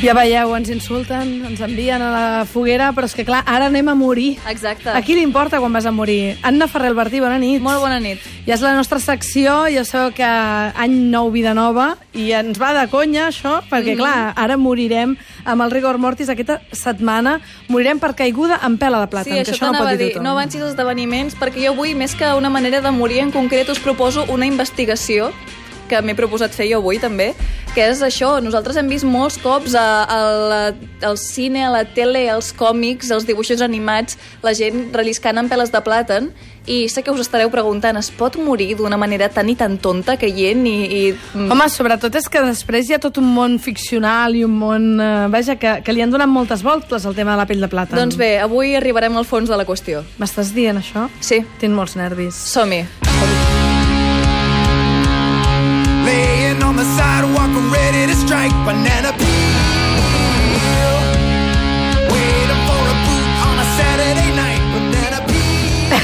Ja veieu, ens insulten, ens envien a la foguera, però és que clar, ara anem a morir. Exacte. A qui li importa quan vas a morir? Anna Ferrer Albertí, bona nit. Molt bona nit. Ja és la nostra secció, ja sabeu que any nou, vida nova, i ens va de conya això, perquè, Mhm. clar, ara morirem amb el rigor mortis aquesta setmana, morirem per caiguda en pela de Sí, plàtan, que això no pot dir dir. tothom. No avancis els esdeveniments, perquè jo avui, més que una manera de morir en concret, us proposo una investigació que m'he proposat fer jo avui també, que és això, nosaltres hem vist molts cops a, a la, al cine, a la tele, als còmics, als dibuixos animats, la gent relliscant amb peles de plàtan, i sé que us estareu preguntant, es pot morir d'una manera tan i tan tonta caient i... i... Home, sobretot és que després hi ha tot un món ficcional i un món... Eh, vaja, que, que li han donat moltes voltes al tema de la pell de plàtan. Doncs bé, avui arribarem al fons de la qüestió. M'estàs dient això? Sí, Tinc molts nervis. som-hi. Laying sidewalk, ready to strike banana peel. Waiting for a boot on a Saturday night, banana peel.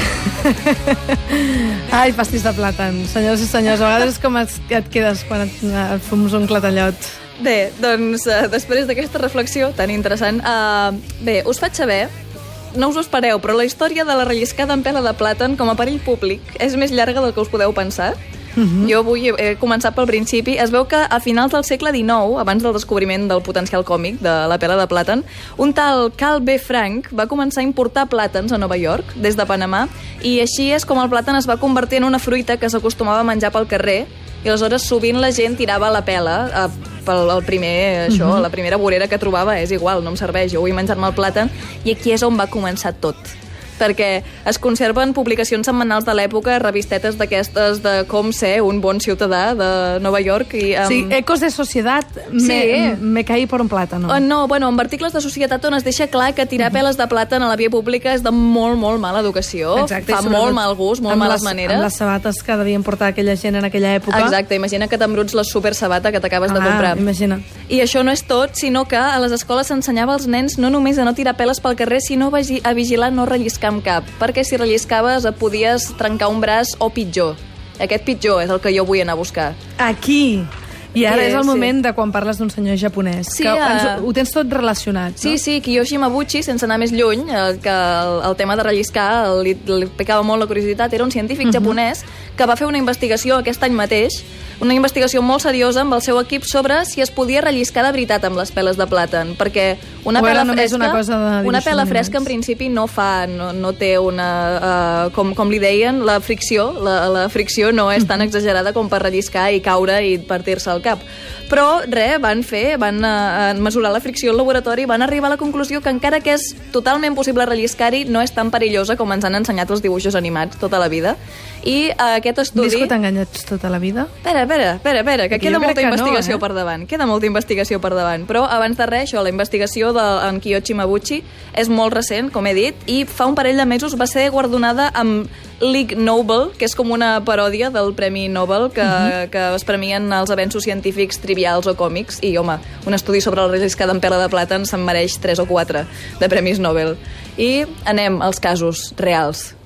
Ai, pastís de plàtan. Senyors i senyors, a vegades és com et, et quedes quan et, et fums un clatallot. Bé, doncs uh, després d'aquesta reflexió tan interessant, uh, bé, us faig saber no us ho espereu, però la història de la relliscada en pela de plàtan com a perill públic és més llarga del que us podeu pensar. Uh -huh. Jo avui he començat pel principi. Es veu que a finals del segle XIX, abans del descobriment del potencial còmic de la pela de plàtan, un tal Cal B. Frank va començar a importar plàtans a Nova York, des de Panamà, i així és com el plàtan es va convertir en una fruita que s'acostumava a menjar pel carrer, i aleshores sovint la gent tirava la pela eh, pel el primer, això, uh -huh. la primera vorera que trobava, és igual, no em serveix, jo vull menjar-me el plàtan, i aquí és on va començar tot perquè es conserven publicacions setmanals de l'època, revistetes d'aquestes de com ser un bon ciutadà de Nova York. I, Um... Sí, ecos de societat, me, Sí. me caí por un plàtano. Oh, no, bueno, amb articles de societat on es deixa clar que tirar peles de plàtan a la via pública és de molt, molt mala educació, Exacte, fa molt mal gust, molt amb males les, maneres. Amb les sabates que devien portar aquella gent en aquella època. Exacte, imagina que t'embruts la super sabata que t'acabes de Ah, comprar. imagina. I això no és tot, sinó que a les escoles s'ensenyava als nens no només a no tirar peles pel carrer, sinó a vigilar no relliscar amb cap, perquè si relliscaves et podies trencar un braç o pitjor. Aquest pitjor és el que jo vull anar a buscar. Aquí. I ara Sí, és el sí. moment de quan parles d'un senyor japonès. Sí, que eh, ens, ho tens tot relacionat, Sí, no? sí, Kiyoshi Mabuchi, sense anar més lluny, eh, que el, el tema de relliscar li, li picava molt la curiositat, era un científic uh -huh. japonès que va fer una investigació aquest any mateix, una investigació molt seriosa amb el seu equip sobre si es podia relliscar de veritat amb les peles de plàtan, perquè una pela fresca, una cosa de una pela fresca en principi no fa, no, no té una, uh, com, com li deien, la fricció, la, la fricció no és tan exagerada com per relliscar i caure i partir-se el cap. Però, res, van fer, van uh, mesurar la fricció al laboratori i van arribar a la conclusió que encara que és totalment possible relliscar-hi, no és tan perillosa com ens han ensenyat els dibuixos animats tota la vida. I uh, aquest estudi... viscut enganyats tota la vida? Espera, espera, espera, espera, que queda molta que no, investigació eh? per davant. Queda molta investigació per davant. Però abans de res, això, la investigació d'en Kiyoshi Mabuchi és molt recent, com he dit, i fa un parell de mesos va ser guardonada amb League Nobel, que és com una paròdia del Premi Nobel que, uh -huh. que es premien els avenços científics trivials o còmics. I, home, un estudi sobre el en pela de plàtan se'n mereix 3 o 4 de Premis Nobel. I anem als casos reals.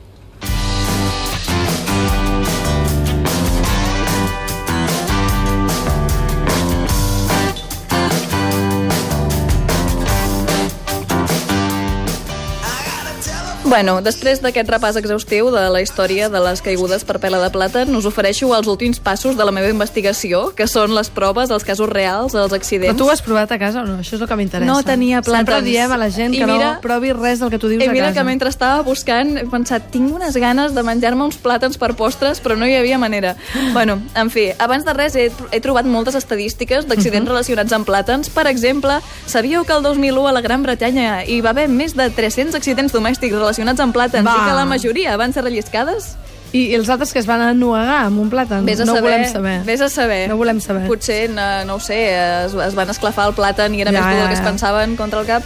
Bueno, després d'aquest repàs exhaustiu de la història de les caigudes per pela de plàtan, us ofereixo els últims passos de la meva investigació, que són les proves, els casos reals, els Però accidents... tu ho has provat a casa o no? Això és el que m'interessa. No tenia Sempre plàtans. diem a la gent I que mira- no provi res del que tu dius I a mira casa. que mentre estava buscant he pensat, tinc unes ganes de menjar-me uns plàtans per postres, però no hi havia manera. Bueno, en fi, abans de res he, he trobat moltes estadístiques d'accidents Mhm. relacionats amb plàtans. Per exemple, sabíeu que el 2001 a la Gran Bretanya hi va haver més de 300 accidents domèstics relacionats amb plàtans Va. i que la majoria van ser relliscades? I, I els altres que es van ennuegar amb un plàtan? Vés a no saber, volem saber. Vés a saber. No volem saber. Potser, no, no ho sé, es, es van esclafar el plàtan i era Ja, més dur del ja, que es ja. pensaven contra el cap.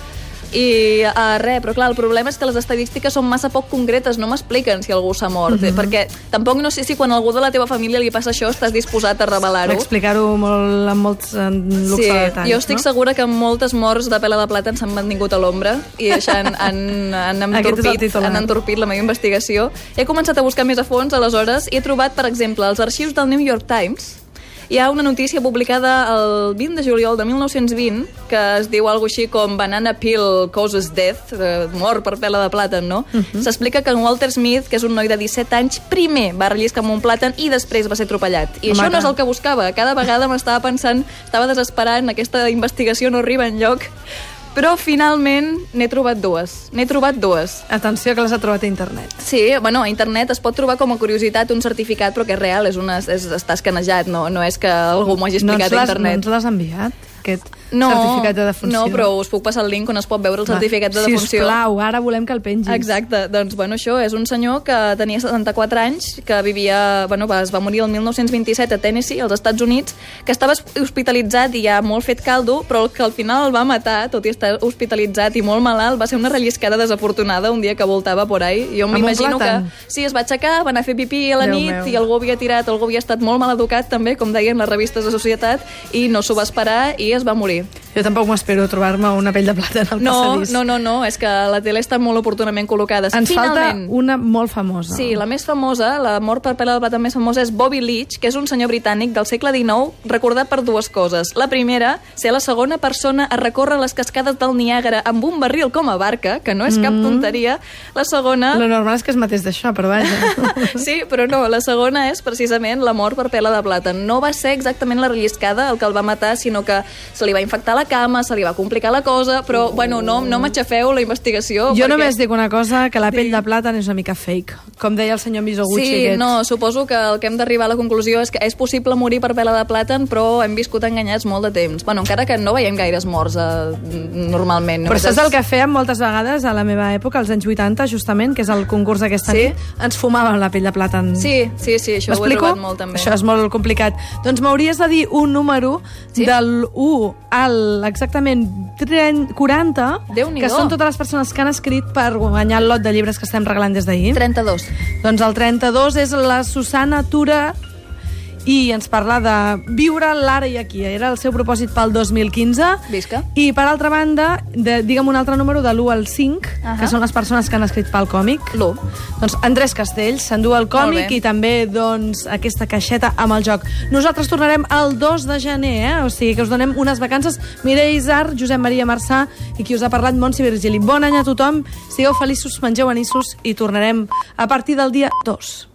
I uh, res, però clar, el problema és que les estadístiques són massa poc concretes, no m'expliquen si algú s'ha mort, Mhm. eh, perquè tampoc no sé si quan algú de la teva família li passa això estàs disposat a revelar-ho. Explicar-ho molt, amb molts en luxe Sí, de detalls, jo estic no? segura que moltes morts de pela de plàtan s'han mantingut a l'ombra i això han, han, han, entorpit, han entorpit la meva investigació. He començat a buscar més a fons, aleshores, i he trobat, per exemple, els arxius del New York Times hi ha una notícia publicada el 20 de juliol de 1920 que es diu alguna així com Banana Peel Causes Death, eh, mort per pela de plàtan, no? Uh -huh. S'explica que en Walter Smith, que és un noi de 17 anys, primer va relliscar amb un plàtan i després va ser atropellat. I Home, això no és el que buscava. Cada vegada m'estava pensant, estava desesperant, aquesta investigació no arriba en lloc, però finalment n'he trobat dues. N'he trobat dues. Atenció que les ha trobat a internet. Sí, bueno, a internet es pot trobar com a curiositat un certificat, però que és real, és una, és, està escanejat, no, no és que algú m'ho hagi No explicat a l'has no internet. ens l'has enviat, aquest no, certificat de defunció? No, però us puc passar el link on es pot veure el Va, certificat de defunció. Sisplau, ara volem que el pengis. Exacte, doncs bueno, això és un senyor que tenia 74 anys, que vivia, bueno, va, es va morir el 1927 a Tennessee, als Estats Units, que estava hospitalitzat i ja molt fet caldo, però el que al final el va matar, tot i estar hospitalitzat i molt malalt, va ser una relliscada desafortunada un dia que voltava por ahí. Jo m'imagino que sí, es va aixecar, va anar a fer pipí a la Déu nit meu. i algú havia tirat, algú havia estat molt mal educat també, com deien les revistes de societat, i no s'ho va esperar i es va morir. Jo tampoc m'espero trobar-me una pell de plata al No, passadís. no, no, no, és que la tele està molt oportunament col·locada. Ens Finalment, falta una molt famosa. Sí, la més famosa, la mort per pela de plata més famosa és Bobby Leach, que és un senyor britànic del segle XIX recordat per dues coses. La primera, ser la segona persona a recórrer les cascades del Niàgara amb un barril com a barca, que no és cap tonteria. La segona... Lo normal és que es matés d'això, però vaja. Sí, però no, la segona és precisament la mort per pela de plata. No va ser exactament la relliscada el que el va matar, sinó que se li va infectar la cama, se li va complicar la cosa, però, bueno, no, no m'aixafeu la investigació. Jo perquè... només dic una cosa, que la pell de plàtan és una mica fake. Com deia el senyor Misoguchi Sí, aquest. no, suposo que el que hem d'arribar a la conclusió és que és possible morir per pela de plàtan, però hem viscut enganyats molt de temps. Bueno, encara que no veiem gaires morts eh, normalment. Però saps el que fèiem moltes vegades a la meva època, als anys 80, justament, que és el concurs d'aquesta Sí? nit, ens fumàvem la pell de plàtan. Sí, sí, sí, això ho he trobat molt també. Això és molt complicat. Doncs m'hauries de dir un número Sí? del 1 al exactament 30, 40, Déu-n'hi-do. que són totes les persones que han escrit per guanyar el lot de llibres que estem regalant des d'ahir. 32. Doncs el 32 és la Susana Tura i ens parla de viure l'ara i aquí. Era el seu propòsit pel 2015. Visca. I per altra banda, de, digue'm un altre número de l'1 al 5, Ahà. que són les persones que han escrit pel còmic. L'1. Doncs Andrés Castells s'endú el còmic i també doncs, aquesta caixeta amb el joc. Nosaltres tornarem el 2 de gener, eh? o sigui que us donem unes vacances. Mireia Isar, Josep Maria Marçà i qui us ha parlat, Montse Virgili. Bon any a tothom, sigueu feliços, mengeu anissos i tornarem a partir del dia 2.